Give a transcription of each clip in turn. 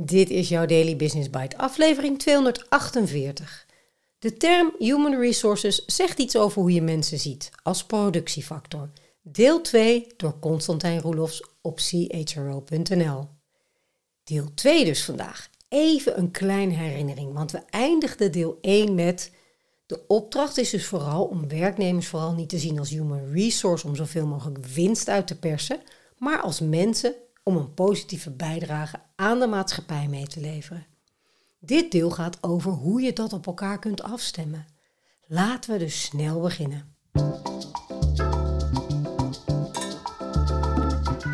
Dit is jouw Daily Business Bite, aflevering 248. De term Human Resources zegt iets over hoe je mensen ziet als productiefactor. Deel 2 door Constantijn Roelofs op chro.nl. Deel 2 dus vandaag. Even een kleine herinnering, want we eindigden deel 1 met... De opdracht is dus vooral om werknemers vooral niet te zien als human resource om zoveel mogelijk winst uit te persen, maar als mensen om een positieve bijdrage aan de maatschappij mee te leveren. Dit deel gaat over hoe je dat op elkaar kunt afstemmen. Laten we dus snel beginnen.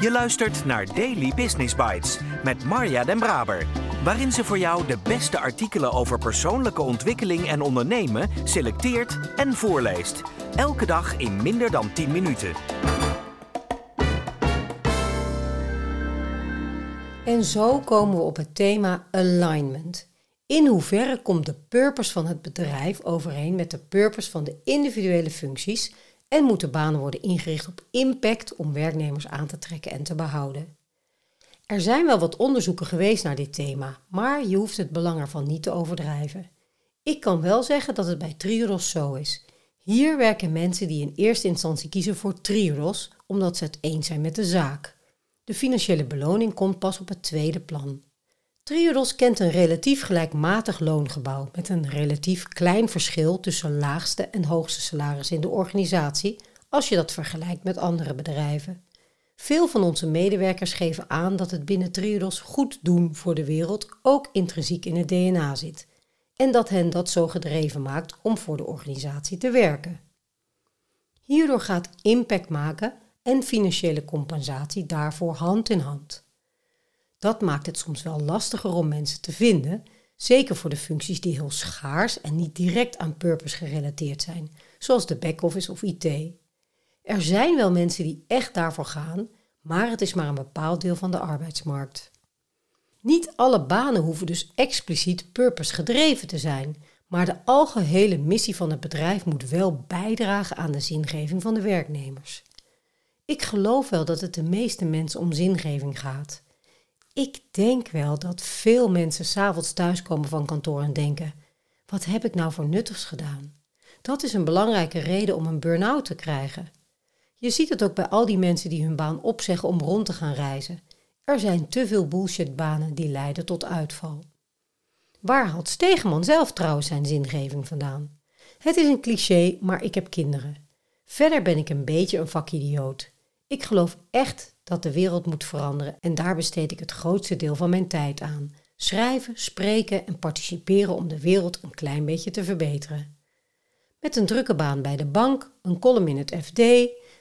Je luistert naar Daily Business Bites met Marja Den Braber, waarin ze voor jou de beste artikelen over persoonlijke ontwikkeling en ondernemen selecteert en voorleest. Elke dag in minder dan 10 minuten. En zo komen we op het thema alignment. In hoeverre komt de purpose van het bedrijf overeen met de purpose van de individuele functies en moeten banen worden ingericht op impact om werknemers aan te trekken en te behouden? Er zijn wel wat onderzoeken geweest naar dit thema, maar je hoeft het belang ervan niet te overdrijven. Ik kan wel zeggen dat het bij Triodos zo is. Hier werken mensen die in eerste instantie kiezen voor Triodos omdat ze het eens zijn met de zaak. De financiële beloning komt pas op het tweede plan. Triodos kent een relatief gelijkmatig loongebouw met een relatief klein verschil tussen laagste en hoogste salaris in de organisatie als je dat vergelijkt met andere bedrijven. Veel van onze medewerkers geven aan dat het binnen Triodos goed doen voor de wereld ook intrinsiek in het DNA zit en dat hen dat zo gedreven maakt om voor de organisatie te werken. Hierdoor gaat impact maken en financiële compensatie daarvoor hand in hand. Dat maakt het soms wel lastiger om mensen te vinden, zeker voor de functies die heel schaars en niet direct aan purpose gerelateerd zijn, zoals de back-office of IT. Er zijn wel mensen die echt daarvoor gaan, maar het is maar een bepaald deel van de arbeidsmarkt. Niet alle banen hoeven dus expliciet purpose gedreven te zijn, maar de algehele missie van het bedrijf moet wel bijdragen aan de zingeving van de werknemers. Ik geloof wel dat het de meeste mensen om zingeving gaat. Ik denk wel dat veel mensen s'avonds thuiskomen van kantoor en denken: wat heb ik nou voor nuttigs gedaan? Dat is een belangrijke reden om een burn-out te krijgen. Je ziet het ook bij al die mensen die hun baan opzeggen om rond te gaan reizen. Er zijn te veel bullshitbanen die leiden tot uitval. Waar had Stegeman zelf trouwens zijn zingeving vandaan? Het is een cliché, maar ik heb kinderen. Verder ben ik een beetje een vakidioot. Ik geloof echt dat de wereld moet veranderen en daar besteed ik het grootste deel van mijn tijd aan. Schrijven, spreken en participeren om de wereld een klein beetje te verbeteren. Met een drukke baan bij de bank, een column in het FD,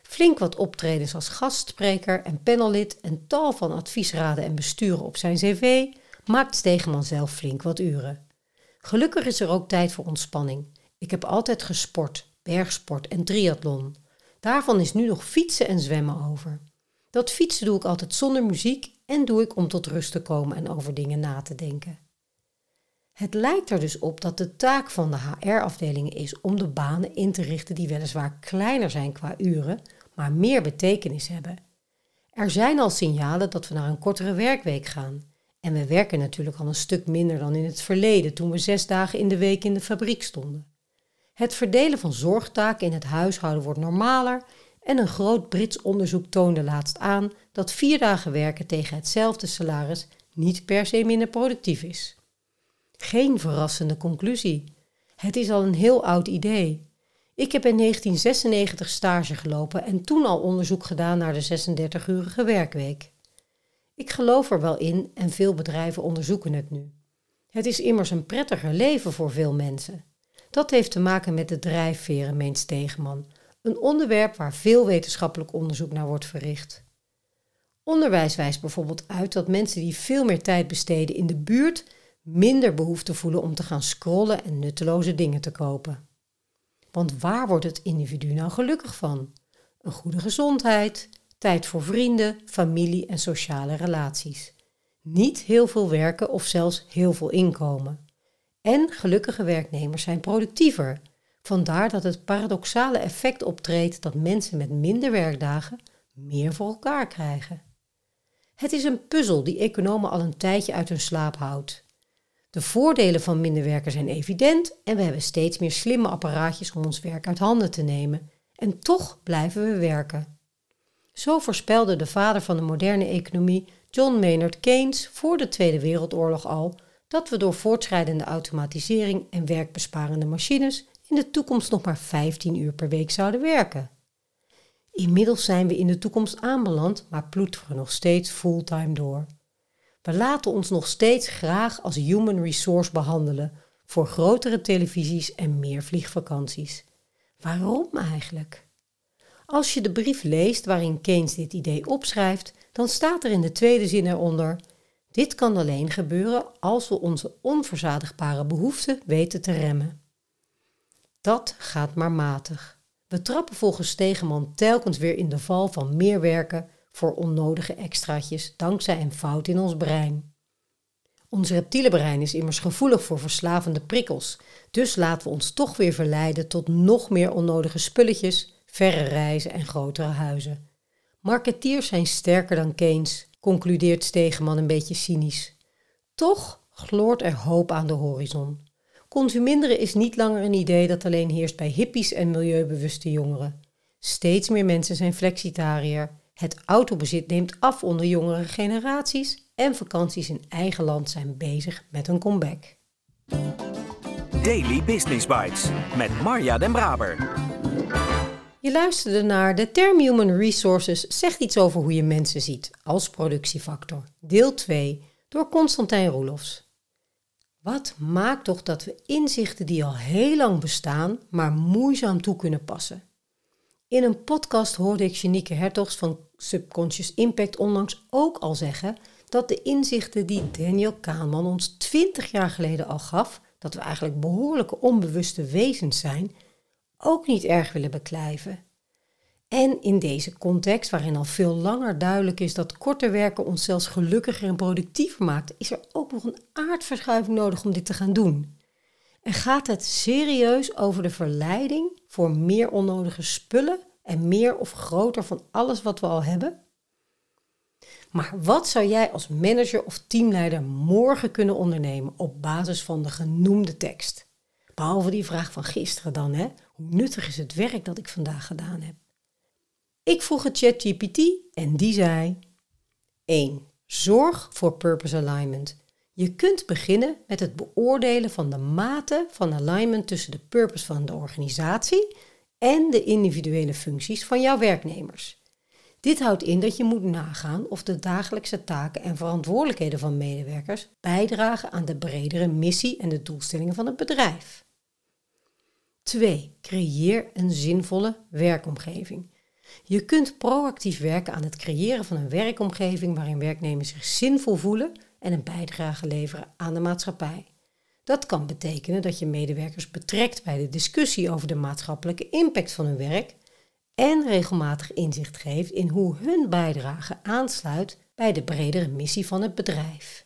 flink wat optredens als gastspreker en panellid en tal van adviesraden en besturen op zijn cv, maakt Stegeman zelf flink wat uren. Gelukkig is er ook tijd voor ontspanning. Ik heb altijd gesport, bergsport en triathlon. Daarvan is nu nog fietsen en zwemmen over. Dat fietsen doe ik altijd zonder muziek en doe ik om tot rust te komen en over dingen na te denken. Het lijkt er dus op dat de taak van de HR-afdelingen is om de banen in te richten die weliswaar kleiner zijn qua uren, maar meer betekenis hebben. Er zijn al signalen dat we naar een kortere werkweek gaan. En we werken natuurlijk al een stuk minder dan in het verleden toen we zes dagen in de week in de fabriek stonden. Het verdelen van zorgtaken in het huishouden wordt normaler en een groot Brits onderzoek toonde laatst aan dat vier dagen werken tegen hetzelfde salaris niet per se minder productief is. Geen verrassende conclusie. Het is al een heel oud idee. Ik heb in 1996 stage gelopen en toen al onderzoek gedaan naar de 36-urige werkweek. Ik geloof er wel in en veel bedrijven onderzoeken het nu. Het is immers een prettiger leven voor veel mensen. Dat heeft te maken met de drijfveren, meent Stegeman, een onderwerp waar veel wetenschappelijk onderzoek naar wordt verricht. Onderwijs wijst bijvoorbeeld uit dat mensen die veel meer tijd besteden in de buurt minder behoefte voelen om te gaan scrollen en nutteloze dingen te kopen. Want waar wordt het individu nou gelukkig van? Een goede gezondheid, tijd voor vrienden, familie en sociale relaties. Niet heel veel werken of zelfs heel veel inkomen. En gelukkige werknemers zijn productiever. Vandaar dat het paradoxale effect optreedt dat mensen met minder werkdagen meer voor elkaar krijgen. Het is een puzzel die economen al een tijdje uit hun slaap houdt. De voordelen van minder werken zijn evident en we hebben steeds meer slimme apparaatjes om ons werk uit handen te nemen. En toch blijven we werken. Zo voorspelde de vader van de moderne economie, John Maynard Keynes, voor de Tweede Wereldoorlog al dat we door voortschrijdende automatisering en werkbesparende machines in de toekomst nog maar 15 uur per week zouden werken. Inmiddels zijn we in de toekomst aanbeland, maar ploeteren nog steeds fulltime door. We laten ons nog steeds graag als human resource behandelen voor grotere televisies en meer vliegvakanties. Waarom eigenlijk? Als je de brief leest waarin Keynes dit idee opschrijft, dan staat er in de tweede zin eronder: Dit kan alleen gebeuren als we onze onverzadigbare behoeften weten te remmen. Dat gaat maar matig. We trappen volgens Stegeman telkens weer in de val van meer werken voor onnodige extraatjes dankzij een fout in ons brein. Ons reptiele brein is immers gevoelig voor verslavende prikkels, dus laten we ons toch weer verleiden tot nog meer onnodige spulletjes, verre reizen en grotere huizen. Marketeers zijn sterker dan Keynes, concludeert Stegeman een beetje cynisch. Toch gloort er hoop aan de horizon. Consuminderen is niet langer een idee dat alleen heerst bij hippies en milieubewuste jongeren. Steeds meer mensen zijn flexitariër. Het autobezit neemt af onder jongere generaties en vakanties in eigen land zijn bezig met een comeback. Daily Business Bites met Marja Den Braber. Je luisterde naar de term Human Resources zegt iets over hoe je mensen ziet als productiefactor. Deel 2 door Constantijn Roelofs. Wat maakt toch dat we inzichten die al heel lang bestaan, maar moeizaam toe kunnen passen? In een podcast hoorde ik Janieke Hertogs van Subconscious Impact onlangs ook al zeggen dat de inzichten die Daniel Kahneman ons 20 jaar geleden al gaf, dat we eigenlijk behoorlijke onbewuste wezens zijn, ook niet erg willen beklijven. En in deze context, waarin al veel langer duidelijk is dat korter werken ons zelfs gelukkiger en productiever maakt, is er ook nog een aardverschuiving nodig om dit te gaan doen. En gaat het serieus over de verleiding voor meer onnodige spullen en meer of groter van alles wat we al hebben? Maar wat zou jij als manager of teamleider morgen kunnen ondernemen op basis van de genoemde tekst? Behalve die vraag van gisteren dan, hè? Hoe nuttig is het werk dat ik vandaag gedaan heb? Ik vroeg het ChatGPT en die zei: 1. Zorg voor purpose alignment. Je kunt beginnen met het beoordelen van de mate van alignment tussen de purpose van de organisatie en de individuele functies van jouw werknemers. Dit houdt in dat je moet nagaan of de dagelijkse taken en verantwoordelijkheden van medewerkers bijdragen aan de bredere missie en de doelstellingen van het bedrijf. 2. Creëer een zinvolle werkomgeving. Je kunt proactief werken aan het creëren van een werkomgeving waarin werknemers zich zinvol voelen en een bijdrage leveren aan de maatschappij. Dat kan betekenen dat je medewerkers betrekt bij de discussie over de maatschappelijke impact van hun werk en regelmatig inzicht geeft in hoe hun bijdrage aansluit bij de bredere missie van het bedrijf.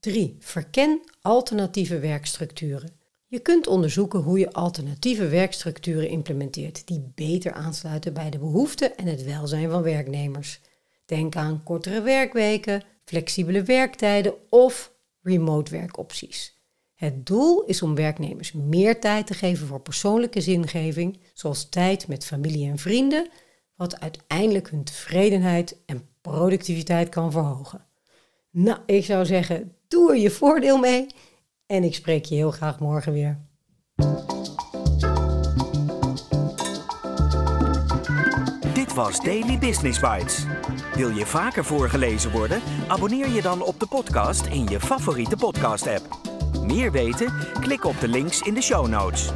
3. Verken alternatieve werkstructuren. Je kunt onderzoeken hoe je alternatieve werkstructuren implementeert die beter aansluiten bij de behoeften en het welzijn van werknemers. Denk aan kortere werkweken, flexibele werktijden of remote werkopties. Het doel is om werknemers meer tijd te geven voor persoonlijke zingeving, zoals tijd met familie en vrienden, wat uiteindelijk hun tevredenheid en productiviteit kan verhogen. Nou, ik zou zeggen, doe er je voordeel mee en ik spreek je heel graag morgen weer. Dit was Daily Business Bites. Wil je vaker voorgelezen worden? Abonneer je dan op de podcast in je favoriete podcast-app. Meer weten? Klik op de links in de show notes.